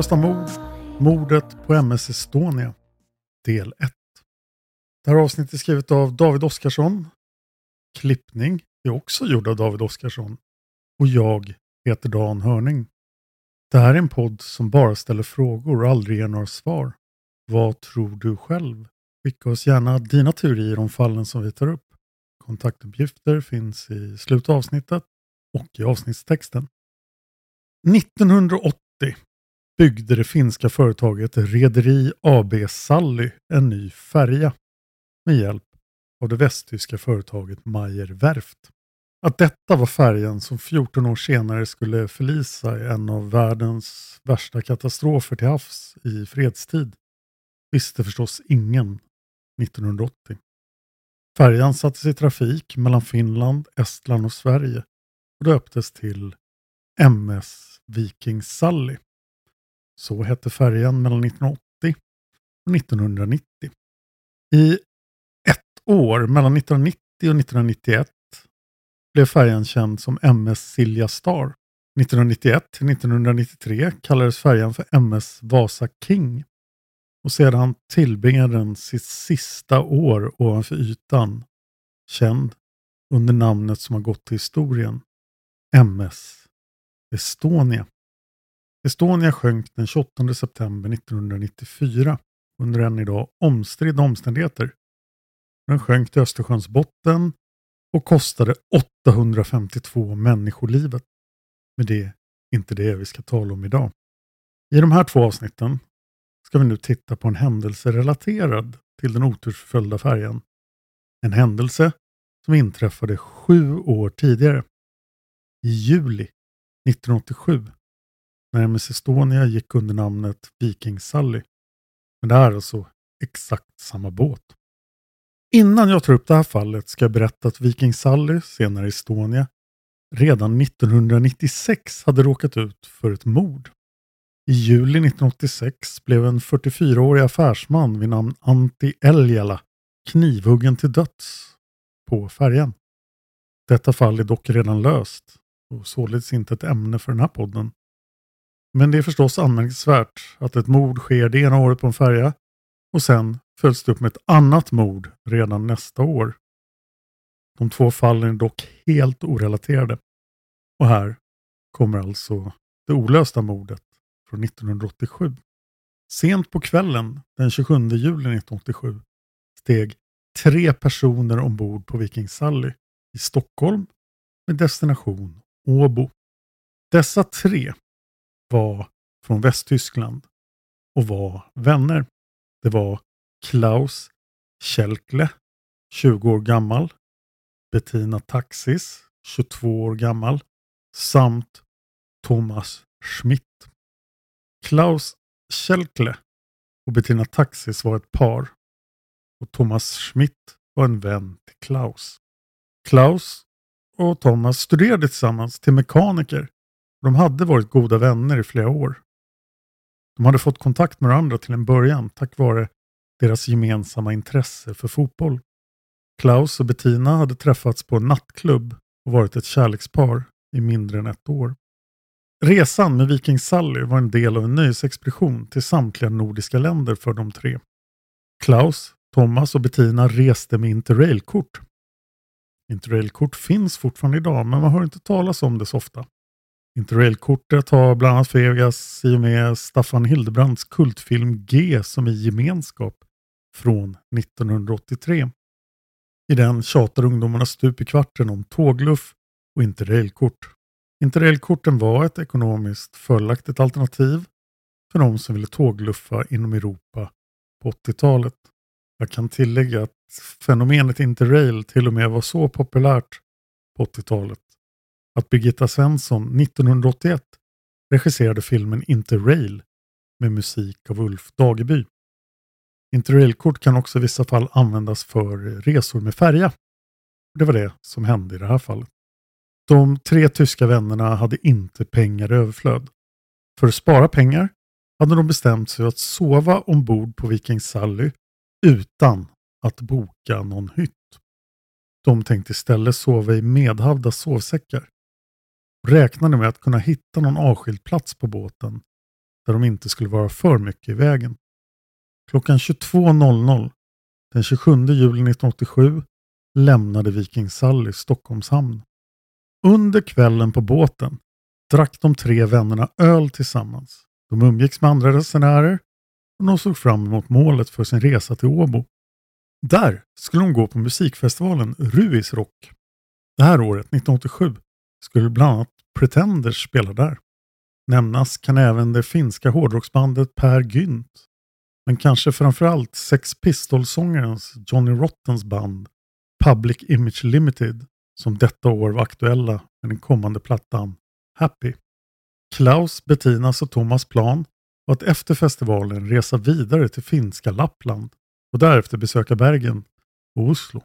Olösta mord. Mordet på MS Estonia. Del 1. Det här avsnittet är skrivet av David Oskarsson. Klippning är också gjord av David Oskarsson. Och jag heter Dan Hörning. Det här är en podd som bara ställer frågor och aldrig ger några svar. Vad tror du själv? Skicka oss gärna dina teorier om fallen som vi tar upp. Kontaktuppgifter finns i slutet av avsnittet och i avsnittstexten. 1980 byggde det finska företaget Rederi AB Sally en ny färja med hjälp av det västtyska företaget Meyer Werft. Att detta var färjan som 14 år senare skulle förlisa i en av världens värsta katastrofer till havs i fredstid visste förstås ingen 1980. Färjan sattes i trafik mellan Finland, Estland och Sverige och döptes till MS Viking Sally. Så hette färjan mellan 1980 och 1990. I ett år, mellan 1990 och 1991, blev färjan känd som MS Silja Star. 1991 till 1993 kallades färjan för MS Vasa King. Och sedan tillbringade den sitt sista år ovanför ytan, känd under namnet som har gått till historien, MS Estonia. Estonia sjönk den 28 september 1994 under än idag omstridda omständigheter. Den sjönk till Östersjöns botten och kostade 852 människolivet. Men det är inte det vi ska tala om idag. I de här två avsnitten ska vi nu titta på en händelse relaterad till den otursförföljda färjan. En händelse som inträffade sju år tidigare. I juli 1987 när MS Estonia gick under namnet Viking Sally. Men det är alltså exakt samma båt. Innan jag tar upp det här fallet ska jag berätta att Viking Sally, senare Estonia, redan 1996 hade råkat ut för ett mord. I juli 1986 blev en 44-årig affärsman vid namn Antti Eljala knivhuggen till döds på färjan. Detta fall är dock redan löst och således inte ett ämne för den här podden. Men det är förstås anmärkningsvärt att ett mord sker det ena året på en färja och sen följs det upp med ett annat mord redan nästa år. De två fallen är dock helt orelaterade. Och här kommer alltså det olösta mordet från 1987. Sent på kvällen den 27 juli 1987 steg tre personer ombord på Viking Sally i Stockholm med destination Åbo. Dessa tre var från Västtyskland och var vänner. Det var Klaus Kälkle, 20 år gammal, Bettina Taxis, 22 år gammal, samt Thomas Schmidt. Klaus Kälkle och Bettina Taxis var ett par och Thomas Schmidt var en vän till Klaus. Klaus och Thomas studerade tillsammans till mekaniker. De hade varit goda vänner i flera år. De hade fått kontakt med varandra till en början tack vare deras gemensamma intresse för fotboll. Klaus och Bettina hade träffats på en nattklubb och varit ett kärlekspar i mindre än ett år. Resan med Viking Sally var en del av en nöjesexpedition till samtliga nordiska länder för de tre. Klaus, Thomas och Bettina reste med Interrailkort. Interrailkort finns fortfarande idag men man hör inte talas om det så ofta. Interrailkortet har bland annat förevigats i och med Staffan Hildebrands kultfilm G som i gemenskap från 1983. I den tjatar ungdomarna stup i kvarten om tågluff och interrailkort. Interrailkorten var ett ekonomiskt fördelaktigt alternativ för de som ville tågluffa inom Europa på 80-talet. Jag kan tillägga att fenomenet interrail till och med var så populärt på 80-talet att Birgitta Svensson 1981 regisserade filmen Interrail med musik av Ulf Dageby. Interrailkort kan också i vissa fall användas för resor med färja. Det var det som hände i det här fallet. De tre tyska vännerna hade inte pengar i överflöd. För att spara pengar hade de bestämt sig att sova ombord på Viking Sally utan att boka någon hytt. De tänkte istället sova i medhavda sovsäckar räknade med att kunna hitta någon avskild plats på båten där de inte skulle vara för mycket i vägen. Klockan 22.00 den 27 juli 1987 lämnade Viking Sally Stockholms hamn. Under kvällen på båten drack de tre vännerna öl tillsammans. De umgicks med andra resenärer och de såg fram emot målet för sin resa till Åbo. Där skulle de gå på musikfestivalen Ruis Rock. Det här året, 1987, skulle bland annat Pretenders spela där. Nämnas kan även det finska hårdrocksbandet Per Gynt. Men kanske framförallt Sex Pistols-sångarens Johnny Rottens band Public Image Limited som detta år var aktuella med den kommande plattan Happy. Klaus, Bettinas och Thomas plan var att efter festivalen resa vidare till finska Lappland och därefter besöka Bergen och Oslo.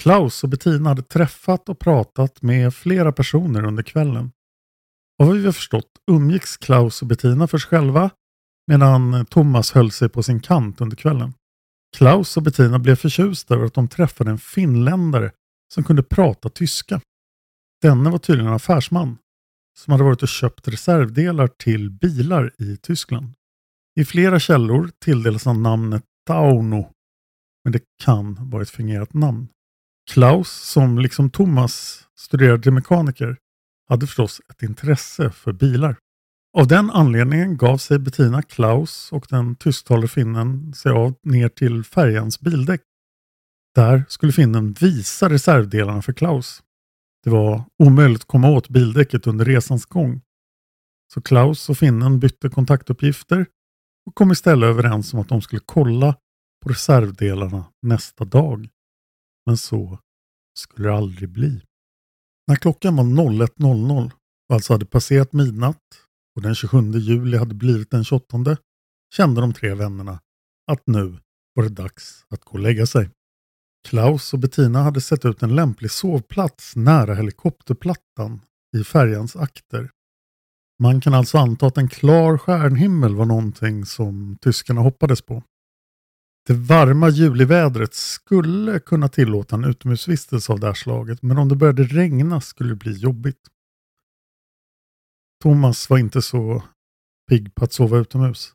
Klaus och Bettina hade träffat och pratat med flera personer under kvällen. Av vad vi har förstått umgicks Klaus och Bettina för sig själva medan Thomas höll sig på sin kant under kvällen. Klaus och Bettina blev förtjusta över att de träffade en finländare som kunde prata tyska. Denne var tydligen en affärsman som hade varit och köpt reservdelar till bilar i Tyskland. I flera källor tilldelas han namnet Tauno, men det kan vara ett fingerat namn. Klaus, som liksom Thomas studerade till mekaniker, hade förstås ett intresse för bilar. Av den anledningen gav sig Bettina, Klaus och den tysktalande finnen sig av ner till färjans bildäck. Där skulle finnen visa reservdelarna för Klaus. Det var omöjligt att komma åt bildäcket under resans gång. Så Klaus och finnen bytte kontaktuppgifter och kom istället överens om att de skulle kolla på reservdelarna nästa dag. Men så skulle det aldrig bli. När klockan var 01.00 och alltså hade passerat midnatt och den 27 juli hade blivit den 28 kände de tre vännerna att nu var det dags att gå och lägga sig. Klaus och Bettina hade sett ut en lämplig sovplats nära helikopterplattan i färjans akter. Man kan alltså anta att en klar stjärnhimmel var någonting som tyskarna hoppades på. Det varma julivädret skulle kunna tillåta en utomhusvistelse av det här slaget, men om det började regna skulle det bli jobbigt. Thomas var inte så pigg på att sova utomhus.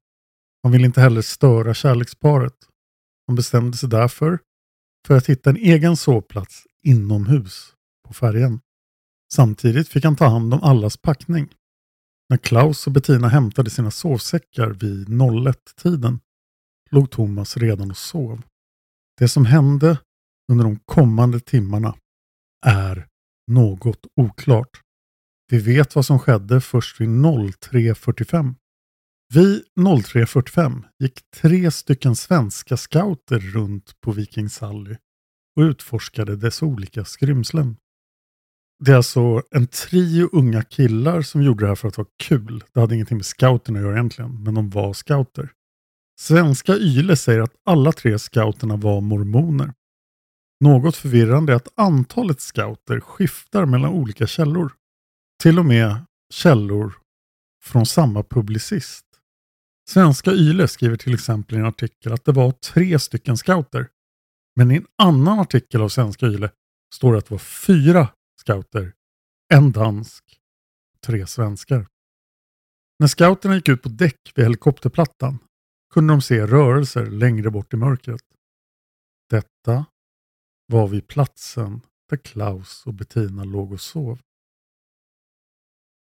Han ville inte heller störa kärleksparet. Han bestämde sig därför för att hitta en egen sovplats inomhus på färjan. Samtidigt fick han ta hand om allas packning. När Klaus och Bettina hämtade sina sovsäckar vid 01-tiden låg Thomas redan och sov. Det som hände under de kommande timmarna är något oklart. Vi vet vad som skedde först vid 03.45. Vid 03.45 gick tre stycken svenska scouter runt på Viking Sally och utforskade dess olika skrymslen. Det är alltså en trio unga killar som gjorde det här för att vara kul. Det hade ingenting med scouterna att göra egentligen, men de var scouter. Svenska Yle säger att alla tre scouterna var mormoner. Något förvirrande är att antalet scouter skiftar mellan olika källor. Till och med källor från samma publicist. Svenska Yle skriver till exempel i en artikel att det var tre stycken scouter. Men i en annan artikel av Svenska Yle står det att det var fyra scouter, en dansk, tre svenskar. När scouterna gick ut på däck vid helikopterplattan kunde de se rörelser längre bort i mörkret. Detta var vid platsen där Klaus och Bettina låg och sov.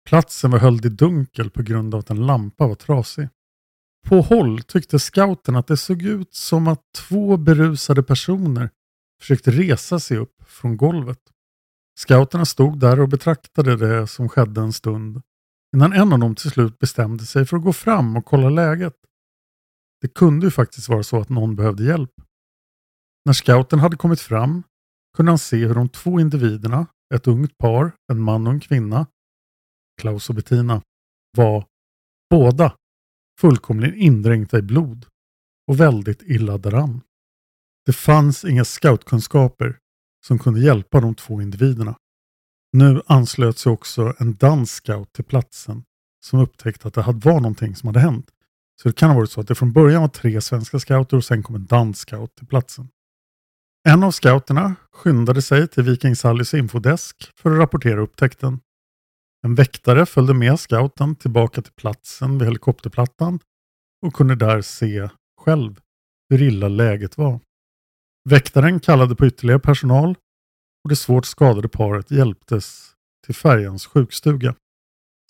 Platsen var höljd i dunkel på grund av att en lampa var trasig. På håll tyckte scouten att det såg ut som att två berusade personer försökte resa sig upp från golvet. Scouterna stod där och betraktade det som skedde en stund innan en av dem till slut bestämde sig för att gå fram och kolla läget. Det kunde ju faktiskt vara så att någon behövde hjälp. När scouten hade kommit fram kunde han se hur de två individerna, ett ungt par, en man och en kvinna, Klaus och Bettina, var båda fullkomligen indränkta i blod och väldigt illa däran. Det fanns inga scoutkunskaper som kunde hjälpa de två individerna. Nu anslöt sig också en dansk scout till platsen som upptäckte att det var någonting som hade hänt. Så det kan ha varit så att det från början var tre svenska scouter och sen kom en dansk scout till platsen. En av scouterna skyndade sig till Viking Sallys infodesk för att rapportera upptäckten. En väktare följde med scouten tillbaka till platsen vid helikopterplattan och kunde där se själv hur illa läget var. Väktaren kallade på ytterligare personal och det svårt skadade paret hjälptes till färjans sjukstuga.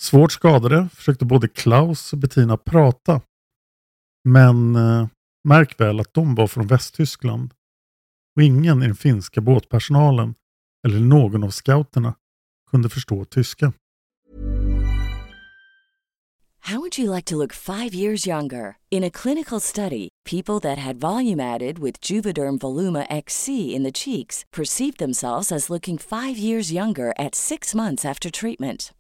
Svårt skadade försökte både Klaus och Bettina prata. Men eh, märk väl att de var från Västtyskland och ingen i den finska båtpersonalen eller någon av scouterna kunde förstå tyska. How would you like to look five years younger? In a clinical study, people that had volume added with Juvederm Voluma XC in the cheeks perceived themselves as looking five years younger at six months after treatment.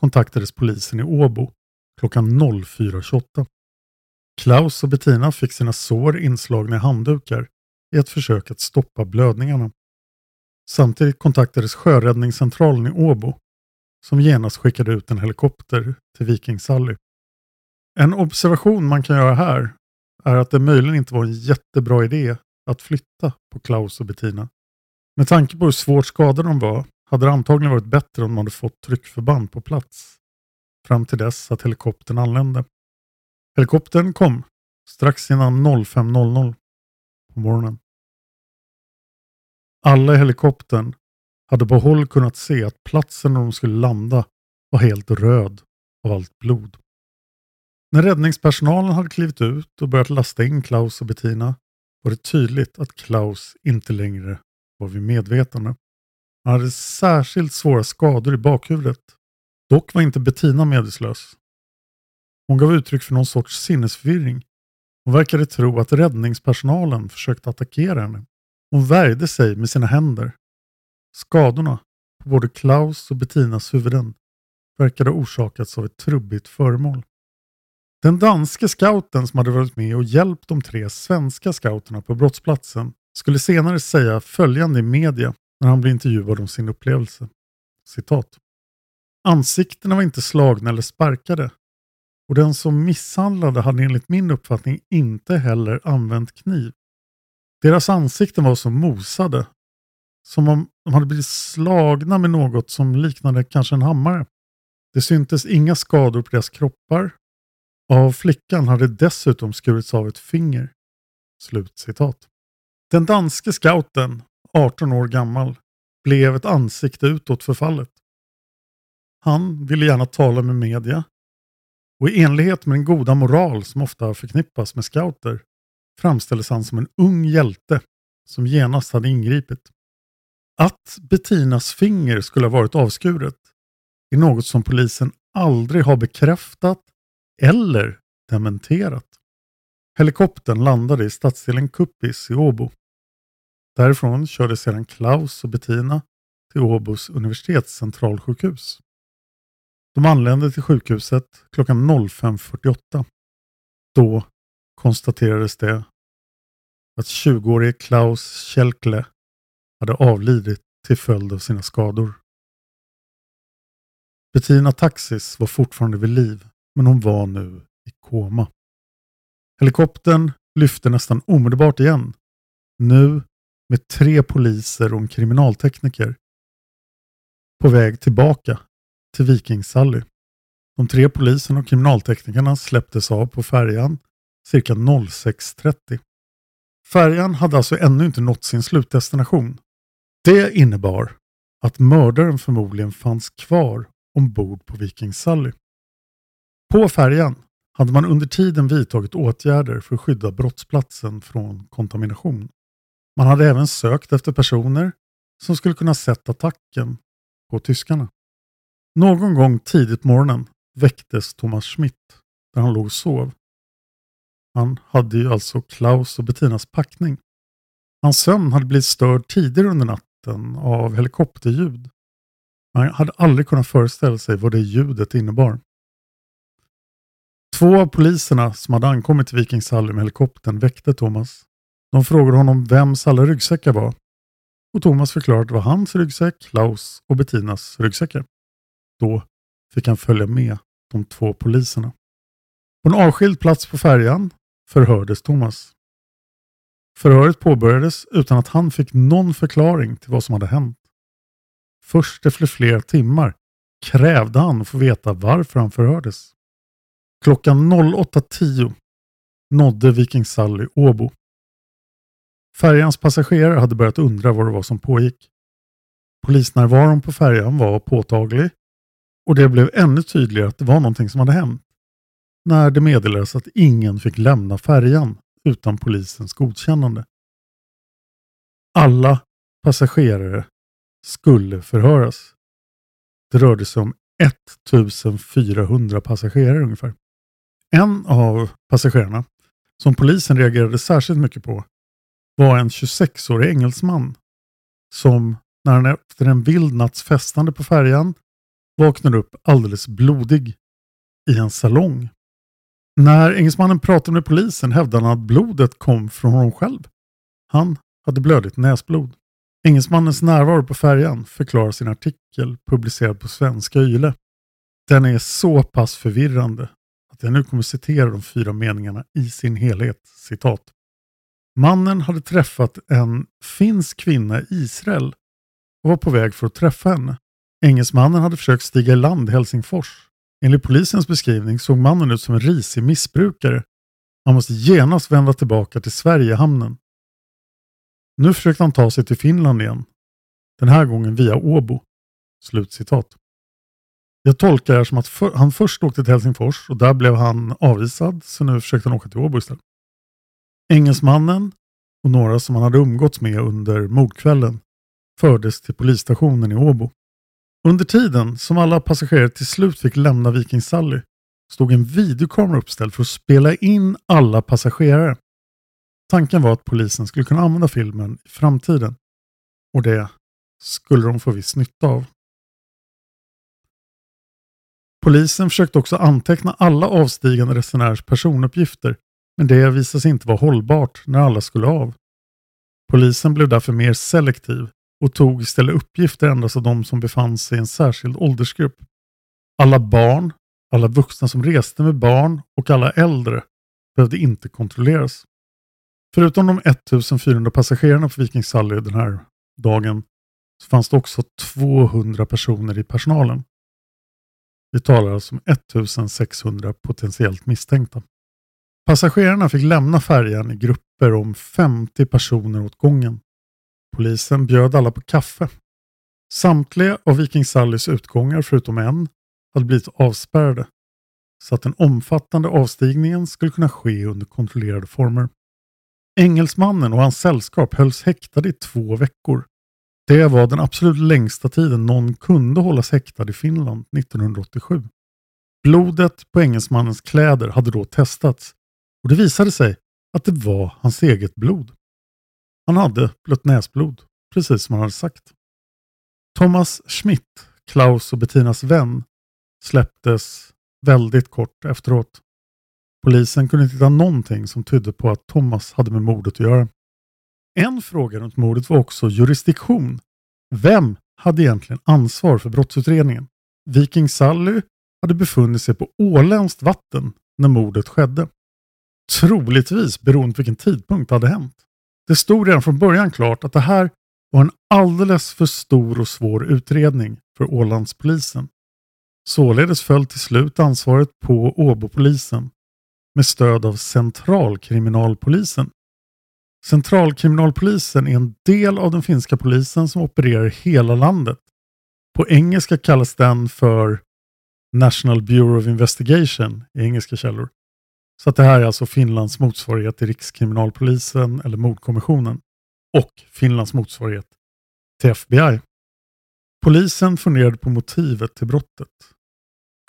kontaktades polisen i Åbo klockan 04.28. Klaus och Bettina fick sina sår inslagna i handdukar i ett försök att stoppa blödningarna. Samtidigt kontaktades sjöräddningscentralen i Åbo som genast skickade ut en helikopter till Viking Sally. En observation man kan göra här är att det möjligen inte var en jättebra idé att flytta på Klaus och Bettina. Med tanke på hur svårt skadade de var hade det antagligen varit bättre om de hade fått tryckförband på plats fram till dess att helikoptern anlände. Helikoptern kom strax innan 05.00 på morgonen. Alla i helikoptern hade på håll kunnat se att platsen där de skulle landa var helt röd av allt blod. När räddningspersonalen hade klivit ut och börjat lasta in Klaus och Bettina var det tydligt att Klaus inte längre var vid medvetande. Han hade särskilt svåra skador i bakhuvudet. Dock var inte Bettina medvetslös. Hon gav uttryck för någon sorts sinnesförvirring. Hon verkade tro att räddningspersonalen försökte attackera henne. Hon värjde sig med sina händer. Skadorna på både Klaus och Bettinas huvuden verkade ha orsakats av ett trubbigt föremål. Den danske scouten som hade varit med och hjälpt de tre svenska scouterna på brottsplatsen skulle senare säga följande i media när han blir intervjuad om sin upplevelse. Citat. Ansiktena var inte slagna eller sparkade och den som misshandlade hade enligt min uppfattning inte heller använt kniv. Deras ansikten var som mosade, som om de hade blivit slagna med något som liknade kanske en hammare. Det syntes inga skador på deras kroppar. Av flickan hade dessutom skurits av ett finger. Slut citat. Den danske scouten, 18 år gammal, blev ett ansikte utåt för fallet. Han ville gärna tala med media och i enlighet med den goda moral som ofta förknippas med scouter framställdes han som en ung hjälte som genast hade ingripit. Att Bettinas finger skulle ha varit avskuret är något som polisen aldrig har bekräftat eller dementerat. Helikoptern landade i stadsdelen Kuppis i Åbo. Därifrån körde sedan Klaus och Bettina till Åbos universitetscentralsjukhus. De anlände till sjukhuset klockan 05.48. Då konstaterades det att 20-årige Klaus Kjelkle hade avlidit till följd av sina skador. Bettina Taxis var fortfarande vid liv, men hon var nu i koma. Helikoptern lyfte nästan omedelbart igen. Nu med tre poliser och en kriminaltekniker. På väg tillbaka till Viking Sally. De tre poliserna och kriminalteknikerna släpptes av på färjan cirka 06.30. Färjan hade alltså ännu inte nått sin slutdestination. Det innebar att mördaren förmodligen fanns kvar ombord på Viking Sally. På färjan hade man under tiden vidtagit åtgärder för att skydda brottsplatsen från kontamination. Man hade även sökt efter personer som skulle kunna sett attacken på tyskarna. Någon gång tidigt på morgonen väcktes Thomas Schmidt där han låg och sov. Han hade ju alltså Klaus och Bettinas packning. Hans sömn hade blivit störd tidigare under natten av helikopterljud. Han hade aldrig kunnat föreställa sig vad det ljudet innebar. Två av poliserna som hade ankommit till Vikingshall med helikoptern väckte Thomas. De frågade honom vems alla ryggsäckar var. Och Thomas förklarade att det var hans ryggsäck, Klaus och Bettinas ryggsäckar. Då fick han följa med de två poliserna. På en avskild plats på färjan förhördes Thomas. Förhöret påbörjades utan att han fick någon förklaring till vad som hade hänt. Först efter flera timmar krävde han att få veta varför han förhördes. Klockan 08.10 nådde Viking Sally Åbo. Färjans passagerare hade börjat undra vad det var som pågick. Polisnärvaron på färjan var påtaglig och det blev ännu tydligare att det var någonting som hade hänt när det meddelades att ingen fick lämna färjan utan polisens godkännande. Alla passagerare skulle förhöras. Det rörde sig om 1400 passagerare ungefär. En av passagerarna, som polisen reagerade särskilt mycket på, var en 26-årig engelsman som när han efter en vild natts festande på färjan vaknade upp alldeles blodig i en salong. När engelsmannen pratade med polisen hävdade han att blodet kom från honom själv. Han hade blödigt näsblod. Engelsmannens närvaro på färjan förklarar sin artikel publicerad på Svenska Yle. Den är så pass förvirrande att jag nu kommer citera de fyra meningarna i sin helhet. Citat. Mannen hade träffat en finsk kvinna i Israel och var på väg för att träffa henne. Engelsmannen hade försökt stiga i land i Helsingfors. Enligt polisens beskrivning såg mannen ut som en risig missbrukare. Han måste genast vända tillbaka till Sverigehamnen. Nu försökte han ta sig till Finland igen. Den här gången via Åbo. Slutcitat. Jag tolkar det som att för, han först åkte till Helsingfors och där blev han avvisad så nu försökte han åka till Åbo istället. Engelsmannen och några som han hade umgåtts med under mordkvällen fördes till polisstationen i Åbo. Under tiden som alla passagerare till slut fick lämna Viking Sally stod en videokamera uppställd för att spela in alla passagerare. Tanken var att polisen skulle kunna använda filmen i framtiden. Och det skulle de få viss nytta av. Polisen försökte också anteckna alla avstigande resenärers personuppgifter men det visade sig inte vara hållbart när alla skulle av. Polisen blev därför mer selektiv och tog istället uppgifter endast av de som befann sig i en särskild åldersgrupp. Alla barn, alla vuxna som reste med barn och alla äldre behövde inte kontrolleras. Förutom de 1400 passagerarna på Viking Sally den här dagen så fanns det också 200 personer i personalen. Vi talar alltså om 1600 potentiellt misstänkta. Passagerarna fick lämna färjan i grupper om 50 personer åt gången. Polisen bjöd alla på kaffe. Samtliga av Viking Sallys utgångar förutom en hade blivit avspärrade så att den omfattande avstigningen skulle kunna ske under kontrollerade former. Engelsmannen och hans sällskap hölls häktade i två veckor. Det var den absolut längsta tiden någon kunde hållas häktad i Finland 1987. Blodet på engelsmannens kläder hade då testats och det visade sig att det var hans eget blod. Han hade blött näsblod, precis som han hade sagt. Thomas Schmidt, Klaus och Bettinas vän, släpptes väldigt kort efteråt. Polisen kunde inte hitta någonting som tydde på att Thomas hade med mordet att göra. En fråga runt mordet var också jurisdiktion. Vem hade egentligen ansvar för brottsutredningen? Viking Sally hade befunnit sig på åländskt vatten när mordet skedde. Troligtvis beroende på vilken tidpunkt det hade hänt. Det stod redan från början klart att det här var en alldeles för stor och svår utredning för Ålandspolisen. Således föll till slut ansvaret på Åbopolisen med stöd av Centralkriminalpolisen. Centralkriminalpolisen är en del av den finska polisen som opererar i hela landet. På engelska kallas den för National Bureau of Investigation i engelska källor. Så att det här är alltså Finlands motsvarighet till Rikskriminalpolisen eller Mordkommissionen och Finlands motsvarighet till FBI. Polisen funderade på motivet till brottet.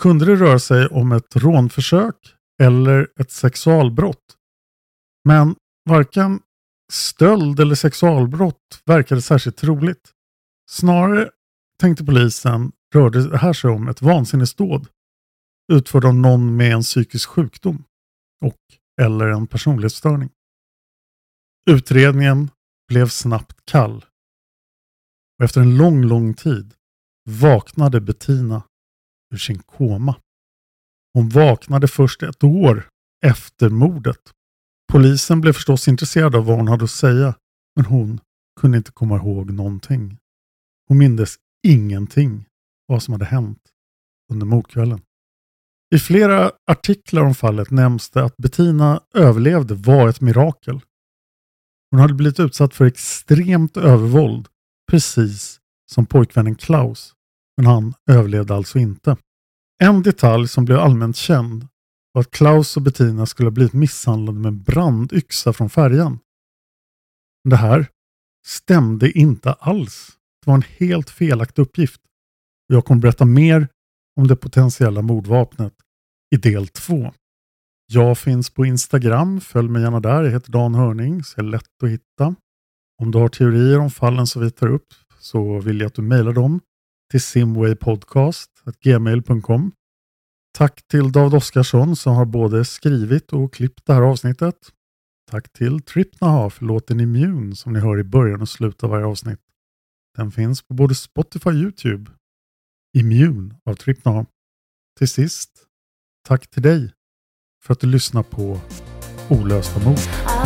Kunde det röra sig om ett rånförsök eller ett sexualbrott? Men varken stöld eller sexualbrott verkade särskilt troligt. Snarare tänkte polisen rörde det här sig om ett vansinnesdåd utförd av någon med en psykisk sjukdom och eller en personlighetsstörning. Utredningen blev snabbt kall. Och efter en lång, lång tid vaknade Bettina ur sin koma. Hon vaknade först ett år efter mordet. Polisen blev förstås intresserad av vad hon hade att säga, men hon kunde inte komma ihåg någonting. Hon mindes ingenting vad som hade hänt under mordkvällen. I flera artiklar om fallet nämns det att Bettina överlevde var ett mirakel. Hon hade blivit utsatt för extremt övervåld, precis som pojkvännen Klaus, men han överlevde alltså inte. En detalj som blev allmänt känd var att Klaus och Bettina skulle ha blivit misshandlade med en brandyxa från färjan. Men det här stämde inte alls. Det var en helt felaktig uppgift. Jag kommer berätta mer om det potentiella mordvapnet i del 2. Jag finns på Instagram, följ mig gärna där. Jag heter Dan Hörning, så är lätt att hitta. Om du har teorier om fallen som vi tar upp så vill jag att du mejlar dem till simwaypodcast.gmail.com. Tack till David Oskarsson som har både skrivit och klippt det här avsnittet. Tack till Tripnaha för låten Immune som ni hör i början och slutet av varje avsnitt. Den finns på både Spotify och Youtube Immun av Tripnaham. Till sist, tack till dig för att du lyssnar på Olösta mord.